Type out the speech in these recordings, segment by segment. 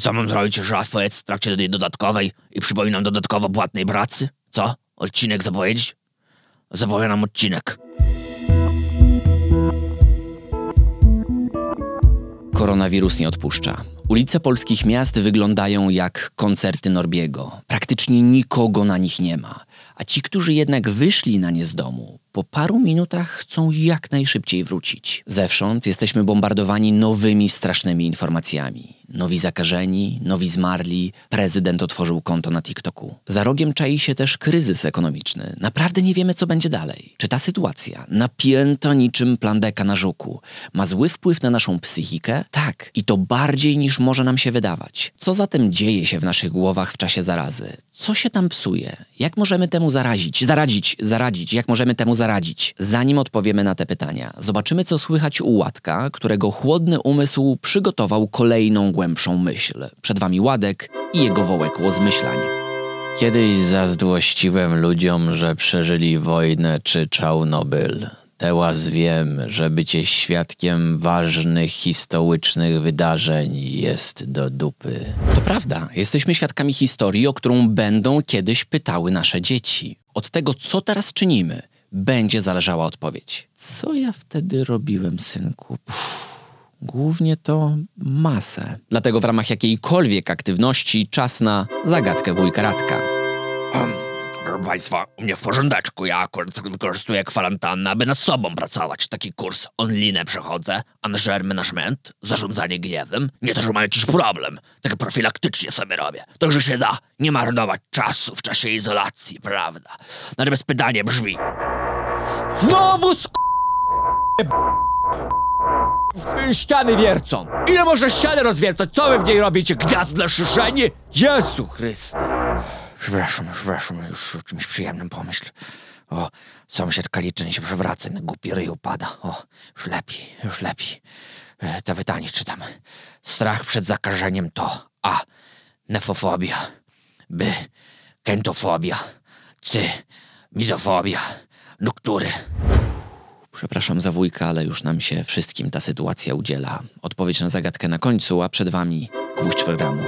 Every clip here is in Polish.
Co mam zrobić, że jest w trakcie tej dodatkowej i przypominam dodatkowo płatnej pracy? Co? Odcinek zapowiedzieć? Zapowiadam odcinek. Koronawirus nie odpuszcza. Ulice polskich miast wyglądają jak koncerty Norbiego. Praktycznie nikogo na nich nie ma. A ci, którzy jednak wyszli na nie z domu, po paru minutach chcą jak najszybciej wrócić. Zewsząd jesteśmy bombardowani nowymi strasznymi informacjami. Nowi zakażeni, nowi zmarli, prezydent otworzył konto na TikToku. Za rogiem czai się też kryzys ekonomiczny. Naprawdę nie wiemy, co będzie dalej. Czy ta sytuacja, napięta niczym plandeka na żuku, ma zły wpływ na naszą psychikę? Tak, i to bardziej niż może nam się wydawać. Co zatem dzieje się w naszych głowach w czasie zarazy? Co się tam psuje? Jak możemy temu zarazić? Zaradzić, zaradzić. Jak możemy temu zaradzić? Zanim odpowiemy na te pytania, zobaczymy, co słychać u Łatka, którego chłodny umysł przygotował kolejną głębszą myśl. Przed wami Ładek i jego wołekło zmyślań. Kiedyś zazdrościłem ludziom, że przeżyli wojnę czy Czarnobyl. Teraz wiem, że bycie świadkiem ważnych historycznych wydarzeń jest do dupy. To prawda, jesteśmy świadkami historii, o którą będą kiedyś pytały nasze dzieci. Od tego, co teraz czynimy, będzie zależała odpowiedź. Co ja wtedy robiłem, synku? Puh. Głównie to masę. Dlatego w ramach jakiejkolwiek aktywności czas na zagadkę wujka Radka. Proszę Państwa, u mnie w porządeczku. Ja akurat wykorzystuję kwarantannę, aby nad sobą pracować. Taki kurs online przechodzę. Anżer management, zarządzanie gniewem. Nie to, że mam jakiś problem. Tak profilaktycznie sobie robię. To, że się da nie marnować czasu w czasie izolacji, prawda? Natomiast pytanie brzmi... Znowu sk... ściany wiercą. Ile może ściany rozwiercać? Co wy w niej robicie? Gniazd szyszeni? Jezu Chryste. Już weszłem, już weszłem, już o czymś przyjemnym pomyśl. O, sąsiadka liczenie się przewraca, na głupi ryj upada. O, już lepiej, już lepiej. E, te pytanie czytam. Strach przed zakażeniem to A. Nefofobia B. Kentofobia C. Mizofobia Nuktury Przepraszam za wujka, ale już nam się wszystkim ta sytuacja udziela. Odpowiedź na zagadkę na końcu, a przed wami gwóźdź programu.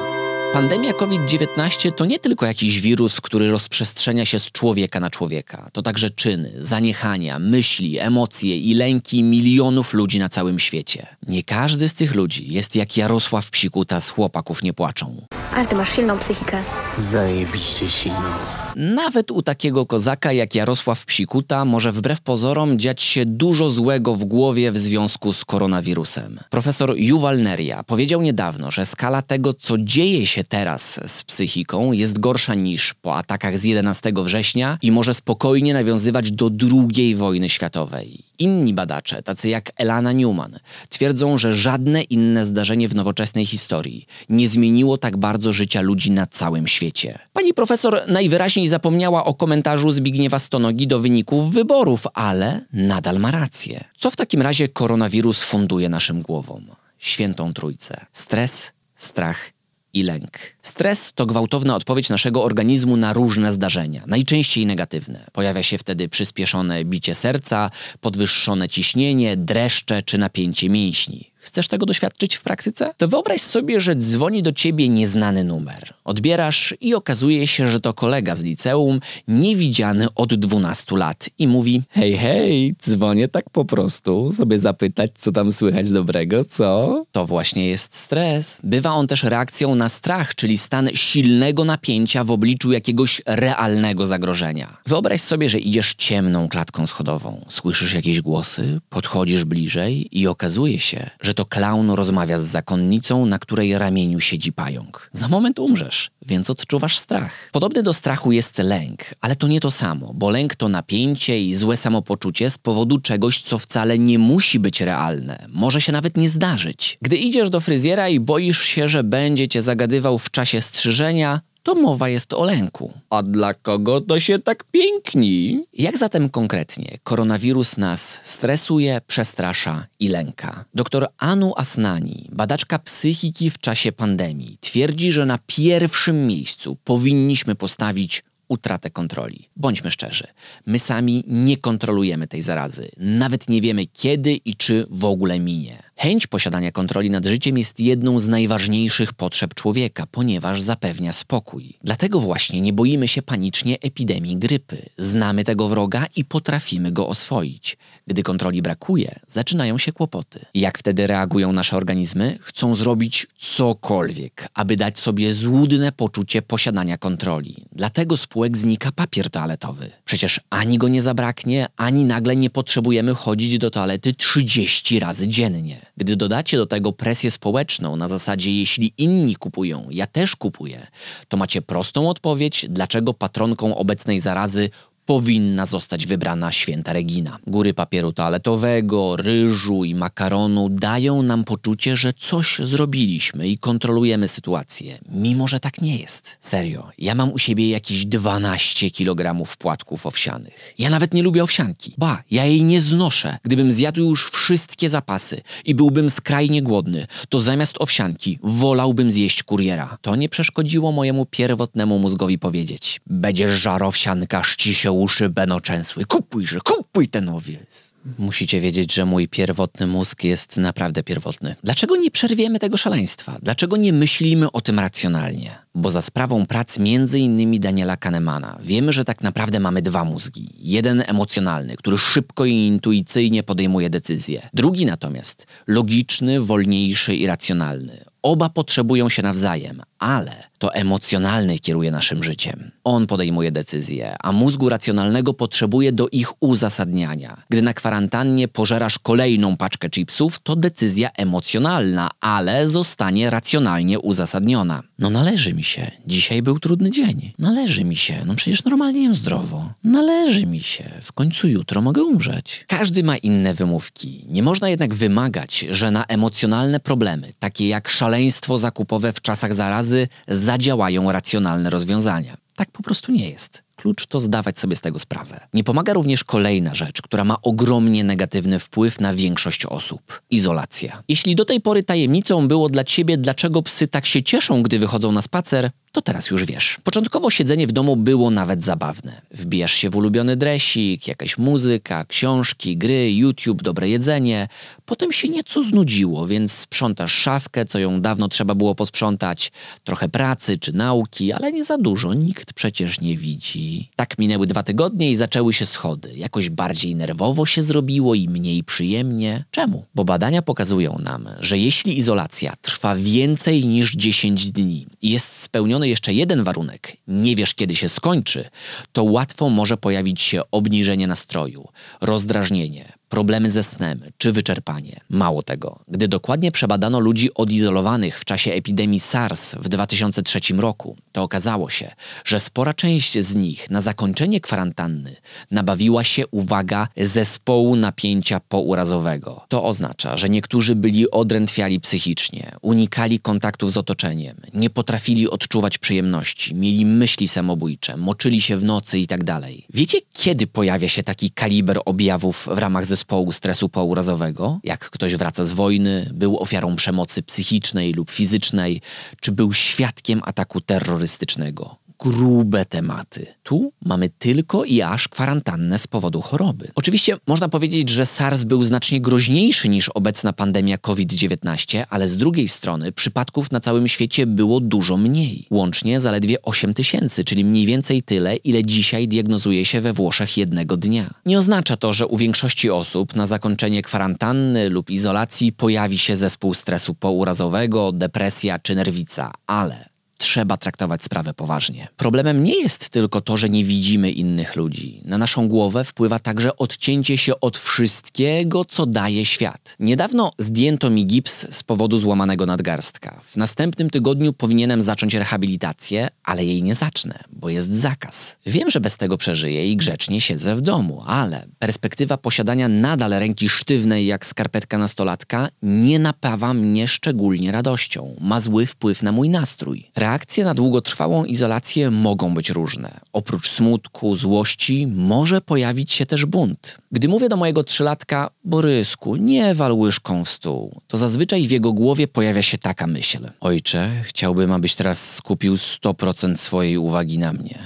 Pandemia COVID-19 to nie tylko jakiś wirus, który rozprzestrzenia się z człowieka na człowieka. To także czyny, zaniechania, myśli, emocje i lęki milionów ludzi na całym świecie. Nie każdy z tych ludzi jest jak Jarosław Psikuta z Chłopaków nie płaczą. Ale ty masz silną psychikę. Zajebiście silną. Nawet u takiego kozaka jak Jarosław Psikuta może wbrew pozorom dziać się dużo złego w głowie w związku z koronawirusem. Profesor Yuval Neria powiedział niedawno, że skala tego, co dzieje się teraz z psychiką, jest gorsza niż po atakach z 11 września i może spokojnie nawiązywać do II wojny światowej. Inni badacze, tacy jak Elana Newman, twierdzą, że żadne inne zdarzenie w nowoczesnej historii nie zmieniło tak bardzo życia ludzi na całym świecie. Pani profesor najwyraźniej zapomniała o komentarzu Zbigniewa Stonogi do wyników wyborów, ale nadal ma rację. Co w takim razie koronawirus funduje naszym głowom? Świętą trójcę. Stres, strach i lęk. Stres to gwałtowna odpowiedź naszego organizmu na różne zdarzenia, najczęściej negatywne. Pojawia się wtedy przyspieszone bicie serca, podwyższone ciśnienie, dreszcze czy napięcie mięśni. Chcesz tego doświadczyć w praktyce? To wyobraź sobie, że dzwoni do ciebie nieznany numer. Odbierasz i okazuje się, że to kolega z liceum, niewidziany od 12 lat i mówi: Hej, hej, dzwonię tak po prostu, sobie zapytać, co tam słychać dobrego, co? To właśnie jest stres. Bywa on też reakcją na strach, czyli stan silnego napięcia w obliczu jakiegoś realnego zagrożenia. Wyobraź sobie, że idziesz ciemną klatką schodową, słyszysz jakieś głosy, podchodzisz bliżej i okazuje się, że że to klaun rozmawia z zakonnicą, na której ramieniu siedzi pająk. Za moment umrzesz, więc odczuwasz strach. Podobny do strachu jest lęk, ale to nie to samo, bo lęk to napięcie i złe samopoczucie z powodu czegoś, co wcale nie musi być realne. Może się nawet nie zdarzyć. Gdy idziesz do fryzjera i boisz się, że będzie cię zagadywał w czasie strzyżenia, to mowa jest o lęku. A dla kogo to się tak piękni? Jak zatem konkretnie koronawirus nas stresuje, przestrasza i lęka? Doktor Anu Asnani, badaczka psychiki w czasie pandemii, twierdzi, że na pierwszym miejscu powinniśmy postawić utratę kontroli. Bądźmy szczerzy, my sami nie kontrolujemy tej zarazy. Nawet nie wiemy kiedy i czy w ogóle minie. Chęć posiadania kontroli nad życiem jest jedną z najważniejszych potrzeb człowieka, ponieważ zapewnia spokój. Dlatego właśnie nie boimy się panicznie epidemii grypy. Znamy tego wroga i potrafimy go oswoić. Gdy kontroli brakuje, zaczynają się kłopoty. Jak wtedy reagują nasze organizmy? Chcą zrobić cokolwiek, aby dać sobie złudne poczucie posiadania kontroli. Dlatego z półek znika papier toaletowy. Przecież ani go nie zabraknie, ani nagle nie potrzebujemy chodzić do toalety 30 razy dziennie. Gdy dodacie do tego presję społeczną na zasadzie jeśli inni kupują, ja też kupuję, to macie prostą odpowiedź, dlaczego patronką obecnej zarazy powinna zostać wybrana święta Regina. Góry papieru toaletowego, ryżu i makaronu dają nam poczucie, że coś zrobiliśmy i kontrolujemy sytuację, mimo że tak nie jest. Serio, ja mam u siebie jakieś 12 kg płatków owsianych. Ja nawet nie lubię owsianki. Ba, ja jej nie znoszę. Gdybym zjadł już wszystkie zapasy i byłbym skrajnie głodny, to zamiast owsianki wolałbym zjeść kuriera. To nie przeszkodziło mojemu pierwotnemu mózgowi powiedzieć: Będziesz żarowsianka, szci się uszy Beno Częsły. Kupujże, kupuj ten owiec. Musicie wiedzieć, że mój pierwotny mózg jest naprawdę pierwotny. Dlaczego nie przerwiemy tego szaleństwa? Dlaczego nie myślimy o tym racjonalnie? Bo za sprawą prac między innymi Daniela Kahnemana wiemy, że tak naprawdę mamy dwa mózgi. Jeden emocjonalny, który szybko i intuicyjnie podejmuje decyzje. Drugi natomiast logiczny, wolniejszy i racjonalny. Oba potrzebują się nawzajem, ale to emocjonalny kieruje naszym życiem. On podejmuje decyzje, a mózgu racjonalnego potrzebuje do ich uzasadniania. Gdy na kwarantannie pożerasz kolejną paczkę chipsów, to decyzja emocjonalna, ale zostanie racjonalnie uzasadniona. No należy mi się. Dzisiaj był trudny dzień. Należy mi się. No przecież normalnie jem zdrowo. Należy mi się. W końcu jutro mogę umrzeć. Każdy ma inne wymówki. Nie można jednak wymagać, że na emocjonalne problemy, takie jak szaleństwo zakupowe w czasach zarazy, zadziałają racjonalne rozwiązania. Tak po prostu nie jest. Klucz to zdawać sobie z tego sprawę. Nie pomaga również kolejna rzecz, która ma ogromnie negatywny wpływ na większość osób izolacja. Jeśli do tej pory tajemnicą było dla ciebie, dlaczego psy tak się cieszą, gdy wychodzą na spacer, to teraz już wiesz. Początkowo siedzenie w domu było nawet zabawne. Wbijasz się w ulubiony dresik, jakaś muzyka, książki, gry, YouTube, dobre jedzenie. Potem się nieco znudziło, więc sprzątasz szafkę, co ją dawno trzeba było posprzątać, trochę pracy czy nauki, ale nie za dużo, nikt przecież nie widzi. Tak minęły dwa tygodnie i zaczęły się schody. Jakoś bardziej nerwowo się zrobiło i mniej przyjemnie. Czemu? Bo badania pokazują nam, że jeśli izolacja trwa więcej niż 10 dni i jest spełniony jeszcze jeden warunek, nie wiesz kiedy się skończy, to łatwo może pojawić się obniżenie nastroju, rozdrażnienie, problemy ze snem czy wyczerpanie. Mało tego, gdy dokładnie przebadano ludzi odizolowanych w czasie epidemii SARS w 2003 roku, to okazało się, że spora część z nich na zakończenie kwarantanny nabawiła się, uwaga, zespołu napięcia pourazowego. To oznacza, że niektórzy byli odrętwiali psychicznie, unikali kontaktów z otoczeniem, nie potrafili odczuwać przyjemności, mieli myśli samobójcze, moczyli się w nocy itd. Tak Wiecie, kiedy pojawia się taki kaliber objawów w ramach zespołu zespołu stresu pourazowego, jak ktoś wraca z wojny, był ofiarą przemocy psychicznej lub fizycznej, czy był świadkiem ataku terrorystycznego grube tematy. Tu mamy tylko i aż kwarantannę z powodu choroby. Oczywiście można powiedzieć, że SARS był znacznie groźniejszy niż obecna pandemia COVID-19, ale z drugiej strony przypadków na całym świecie było dużo mniej. Łącznie zaledwie 8 tysięcy, czyli mniej więcej tyle, ile dzisiaj diagnozuje się we Włoszech jednego dnia. Nie oznacza to, że u większości osób na zakończenie kwarantanny lub izolacji pojawi się zespół stresu pourazowego, depresja czy nerwica, ale trzeba traktować sprawę poważnie. Problemem nie jest tylko to, że nie widzimy innych ludzi. Na naszą głowę wpływa także odcięcie się od wszystkiego, co daje świat. Niedawno zdjęto mi gips z powodu złamanego nadgarstka. W następnym tygodniu powinienem zacząć rehabilitację, ale jej nie zacznę, bo jest zakaz. Wiem, że bez tego przeżyję i grzecznie siedzę w domu, ale perspektywa posiadania nadal ręki sztywnej jak skarpetka nastolatka nie napawa mnie szczególnie radością. Ma zły wpływ na mój nastrój. Reakcje na długotrwałą izolację mogą być różne. Oprócz smutku, złości może pojawić się też bunt. Gdy mówię do mojego trzylatka, Borysku, nie wal łyżką w stół, to zazwyczaj w jego głowie pojawia się taka myśl. Ojcze, chciałbym, abyś teraz skupił 100% swojej uwagi na mnie.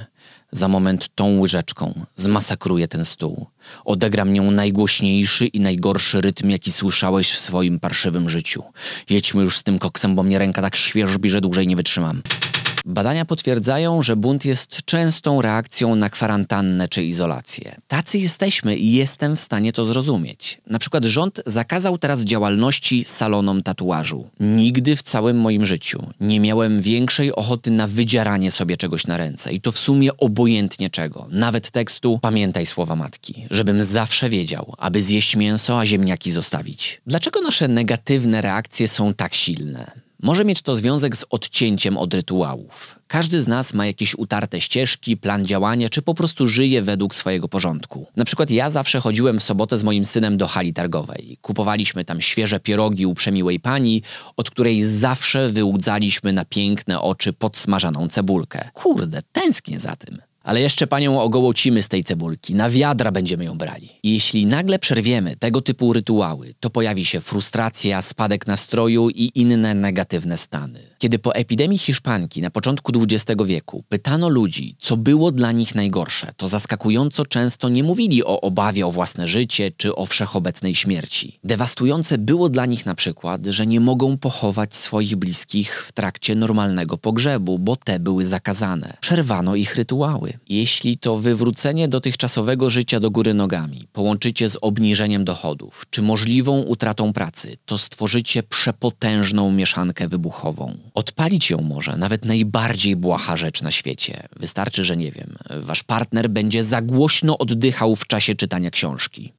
Za moment tą łyżeczką zmasakruję ten stół. Odegram nią najgłośniejszy i najgorszy rytm, jaki słyszałeś w swoim parszywym życiu. Jedźmy już z tym koksem, bo mnie ręka tak świeżbi, że dłużej nie wytrzymam. Badania potwierdzają, że bunt jest częstą reakcją na kwarantannę czy izolację. Tacy jesteśmy i jestem w stanie to zrozumieć. Na przykład rząd zakazał teraz działalności salonom tatuażu. Nigdy w całym moim życiu nie miałem większej ochoty na wydzieranie sobie czegoś na ręce i to w sumie obojętnie czego. Nawet tekstu pamiętaj słowa matki, żebym zawsze wiedział, aby zjeść mięso, a ziemniaki zostawić. Dlaczego nasze negatywne reakcje są tak silne? Może mieć to związek z odcięciem od rytuałów. Każdy z nas ma jakieś utarte ścieżki, plan działania, czy po prostu żyje według swojego porządku. Na przykład ja zawsze chodziłem w sobotę z moim synem do hali targowej. Kupowaliśmy tam świeże pierogi u przemiłej pani, od której zawsze wyłudzaliśmy na piękne oczy podsmażaną cebulkę. Kurde, tęsknię za tym. Ale jeszcze panią ogołocimy z tej cebulki, na wiadra będziemy ją brali. I jeśli nagle przerwiemy tego typu rytuały, to pojawi się frustracja, spadek nastroju i inne negatywne stany. Kiedy po epidemii hiszpanki na początku XX wieku pytano ludzi, co było dla nich najgorsze, to zaskakująco często nie mówili o obawie o własne życie czy o wszechobecnej śmierci. Dewastujące było dla nich na przykład, że nie mogą pochować swoich bliskich w trakcie normalnego pogrzebu, bo te były zakazane. Przerwano ich rytuały. Jeśli to wywrócenie dotychczasowego życia do góry nogami połączycie z obniżeniem dochodów czy możliwą utratą pracy, to stworzycie przepotężną mieszankę wybuchową. Odpalić ją może nawet najbardziej błaha rzecz na świecie. Wystarczy, że nie wiem, wasz partner będzie za głośno oddychał w czasie czytania książki.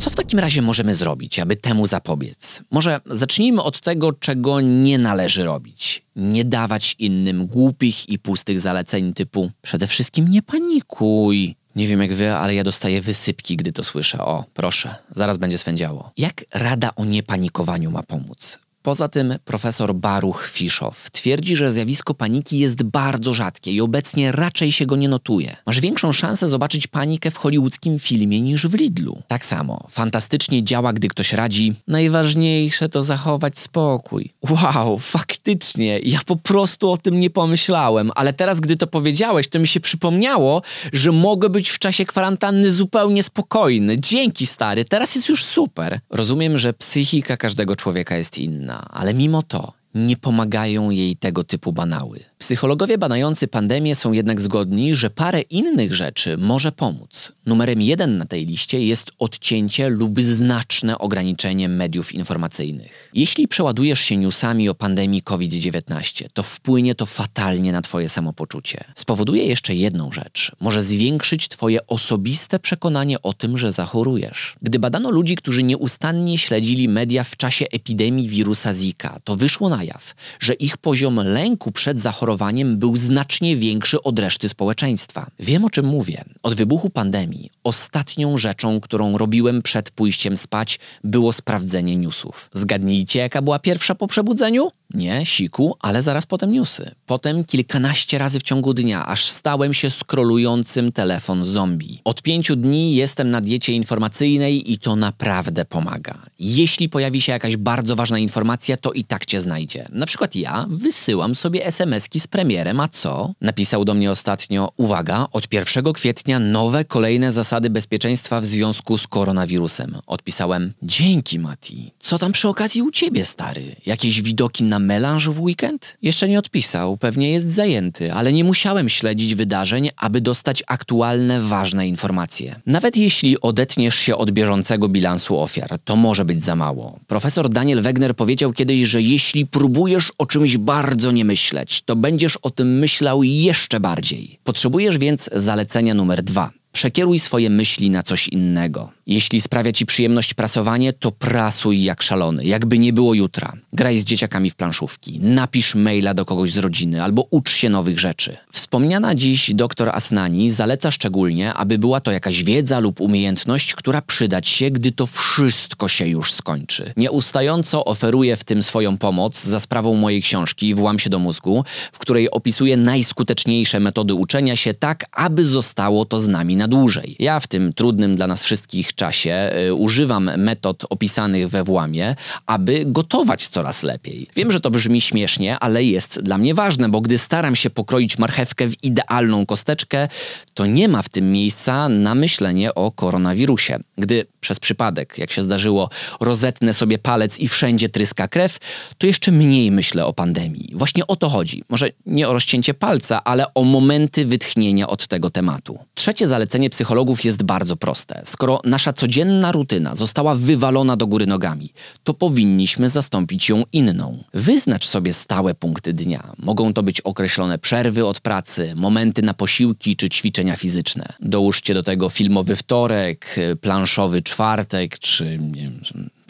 Co w takim razie możemy zrobić, aby temu zapobiec? Może zacznijmy od tego, czego nie należy robić. Nie dawać innym głupich i pustych zaleceń typu przede wszystkim nie panikuj. Nie wiem jak wy, ale ja dostaję wysypki, gdy to słyszę. O, proszę, zaraz będzie swędziało. Jak rada o niepanikowaniu ma pomóc? Poza tym profesor Baruch Fischow twierdzi, że zjawisko paniki jest bardzo rzadkie i obecnie raczej się go nie notuje. Masz większą szansę zobaczyć panikę w hollywoodzkim filmie niż w Lidlu. Tak samo, fantastycznie działa, gdy ktoś radzi najważniejsze to zachować spokój. Wow, faktycznie, ja po prostu o tym nie pomyślałem, ale teraz gdy to powiedziałeś, to mi się przypomniało, że mogę być w czasie kwarantanny zupełnie spokojny. Dzięki stary, teraz jest już super. Rozumiem, że psychika każdego człowieka jest inna ale mimo to nie pomagają jej tego typu banały. Psychologowie badający pandemię są jednak zgodni, że parę innych rzeczy może pomóc. Numerem jeden na tej liście jest odcięcie lub znaczne ograniczenie mediów informacyjnych. Jeśli przeładujesz się newsami o pandemii COVID-19, to wpłynie to fatalnie na Twoje samopoczucie. Spowoduje jeszcze jedną rzecz. Może zwiększyć Twoje osobiste przekonanie o tym, że zachorujesz. Gdy badano ludzi, którzy nieustannie śledzili media w czasie epidemii wirusa Zika, to wyszło na jaw, że ich poziom lęku przed zachorowaniem był znacznie większy od reszty społeczeństwa. Wiem o czym mówię. Od wybuchu pandemii ostatnią rzeczą, którą robiłem przed pójściem spać, było sprawdzenie newsów. Zgadnijcie, jaka była pierwsza po przebudzeniu? Nie, siku, ale zaraz potem newsy. Potem kilkanaście razy w ciągu dnia, aż stałem się skrolującym telefon zombie. Od pięciu dni jestem na diecie informacyjnej i to naprawdę pomaga. Jeśli pojawi się jakaś bardzo ważna informacja, to i tak cię znajdzie. Na przykład ja wysyłam sobie SMS-ki z premierem, a co? Napisał do mnie ostatnio, uwaga, od 1 kwietnia nowe, kolejne zasady bezpieczeństwa w związku z koronawirusem. Odpisałem, dzięki Mati. Co tam przy okazji u ciebie, stary? Jakieś widoki na melanż w weekend? Jeszcze nie odpisał, pewnie jest zajęty, ale nie musiałem śledzić wydarzeń, aby dostać aktualne, ważne informacje. Nawet jeśli odetniesz się od bieżącego bilansu ofiar, to może być za mało. Profesor Daniel Wegner powiedział kiedyś, że jeśli próbujesz o czymś bardzo nie myśleć, to będziesz o tym myślał jeszcze bardziej. Potrzebujesz więc zalecenia numer dwa. Przekieruj swoje myśli na coś innego. Jeśli sprawia ci przyjemność prasowanie, to prasuj jak szalony, jakby nie było jutra. Graj z dzieciakami w planszówki, napisz maila do kogoś z rodziny albo ucz się nowych rzeczy. Wspomniana dziś dr Asnani zaleca szczególnie, aby była to jakaś wiedza lub umiejętność, która przydać się, gdy to wszystko się już skończy. Nieustająco oferuje w tym swoją pomoc za sprawą mojej książki Włam się do mózgu, w której opisuje najskuteczniejsze metody uczenia się tak, aby zostało to z nami na dłużej. Ja w tym trudnym dla nas wszystkich czasie y, używam metod opisanych we włamie, aby gotować coraz lepiej. Wiem, że to brzmi śmiesznie, ale jest dla mnie ważne, bo gdy staram się pokroić marchewkę w idealną kosteczkę, to nie ma w tym miejsca na myślenie o koronawirusie. Gdy przez przypadek, jak się zdarzyło, rozetnę sobie palec i wszędzie tryska krew, to jeszcze mniej myślę o pandemii. Właśnie o to chodzi. Może nie o rozcięcie palca, ale o momenty wytchnienia od tego tematu. Trzecie zalecenie psychologów jest bardzo proste. Skoro nasza codzienna rutyna została wywalona do góry nogami, to powinniśmy zastąpić ją inną. Wyznacz sobie stałe punkty dnia. Mogą to być określone przerwy od pracy, momenty na posiłki czy ćwiczenia fizyczne. Dołóżcie do tego filmowy wtorek, planszowy czwartek czy nie wiem,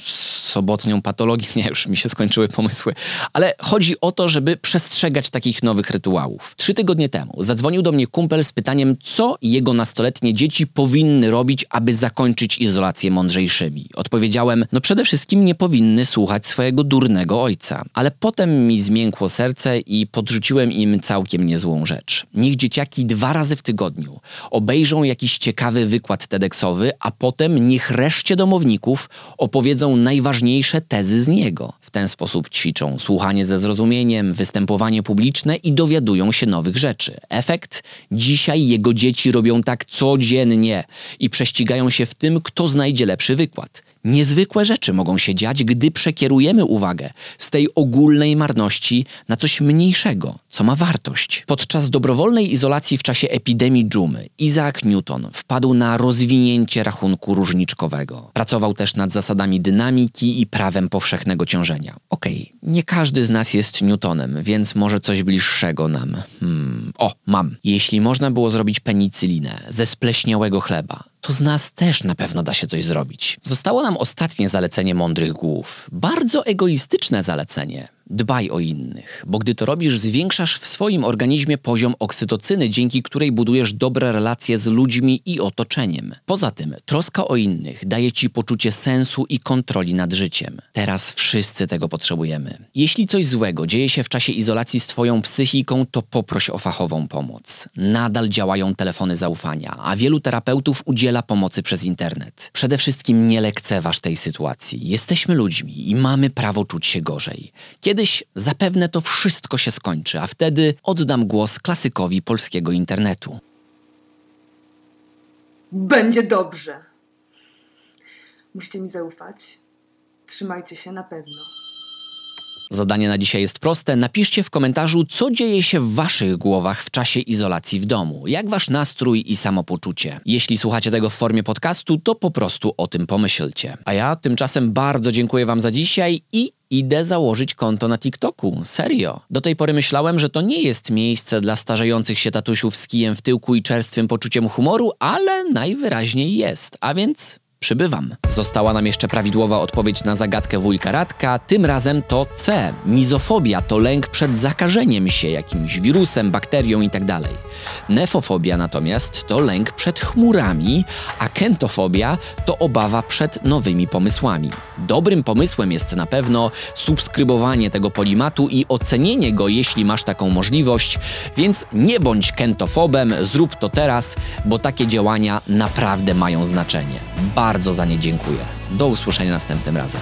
sobotnią patologię. Nie, już mi się skończyły pomysły. Ale chodzi o to, żeby przestrzegać takich nowych rytuałów. Trzy tygodnie temu zadzwonił do mnie kumpel z pytaniem, co jego nastoletnie dzieci powinny robić, aby zakończyć izolację mądrzejszymi. Odpowiedziałem, no przede wszystkim nie powinny słuchać swojego durnego ojca. Ale potem mi zmiękło serce i podrzuciłem im całkiem niezłą rzecz. Niech dzieciaki dwa razy w tygodniu obejrzą jakiś ciekawy wykład TEDxowy, a potem niech reszcie domowników opowiedzą najważniejsze tezy z niego. W ten sposób ćwiczą słuchanie ze zrozumieniem, występowanie publiczne i dowiadują się nowych rzeczy. Efekt? Dzisiaj jego dzieci robią tak codziennie i prześcigają się w tym, kto znajdzie lepszy wykład. Niezwykłe rzeczy mogą się dziać, gdy przekierujemy uwagę z tej ogólnej marności na coś mniejszego, co ma wartość. Podczas dobrowolnej izolacji w czasie epidemii dżumy Isaac Newton wpadł na rozwinięcie rachunku różniczkowego. Pracował też nad zasadami dynamiki i prawem powszechnego ciążenia. Okej, okay, nie każdy z nas jest Newtonem, więc może coś bliższego nam. Hmm. O, mam. Jeśli można było zrobić penicylinę ze spleśniałego chleba, to z nas też na pewno da się coś zrobić. Zostało nam ostatnie zalecenie mądrych głów. Bardzo egoistyczne zalecenie. Dbaj o innych, bo gdy to robisz, zwiększasz w swoim organizmie poziom oksytocyny, dzięki której budujesz dobre relacje z ludźmi i otoczeniem. Poza tym, troska o innych daje ci poczucie sensu i kontroli nad życiem. Teraz wszyscy tego potrzebujemy. Jeśli coś złego dzieje się w czasie izolacji z twoją psychiką, to poproś o fachową pomoc. Nadal działają telefony zaufania, a wielu terapeutów udziela pomocy przez internet. Przede wszystkim nie lekceważ tej sytuacji. Jesteśmy ludźmi i mamy prawo czuć się gorzej. Kiedy Kiedyś zapewne to wszystko się skończy, a wtedy oddam głos klasykowi polskiego internetu. Będzie dobrze. Musicie mi zaufać. Trzymajcie się na pewno. Zadanie na dzisiaj jest proste. Napiszcie w komentarzu, co dzieje się w waszych głowach w czasie izolacji w domu. Jak wasz nastrój i samopoczucie. Jeśli słuchacie tego w formie podcastu, to po prostu o tym pomyślcie. A ja tymczasem bardzo dziękuję wam za dzisiaj i idę założyć konto na TikToku. Serio. Do tej pory myślałem, że to nie jest miejsce dla starzejących się tatusiów z kijem w tyłku i czerstwym poczuciem humoru, ale najwyraźniej jest. A więc przybywam. Została nam jeszcze prawidłowa odpowiedź na zagadkę wujka Radka, tym razem to C. Mizofobia to lęk przed zakażeniem się jakimś wirusem, bakterią itd. Tak Nefofobia natomiast to lęk przed chmurami, a kentofobia to obawa przed nowymi pomysłami. Dobrym pomysłem jest na pewno subskrybowanie tego polimatu i ocenienie go, jeśli masz taką możliwość, więc nie bądź kentofobem, zrób to teraz, bo takie działania naprawdę mają znaczenie. Bardzo za nie dziękuję. Do usłyszenia następnym razem.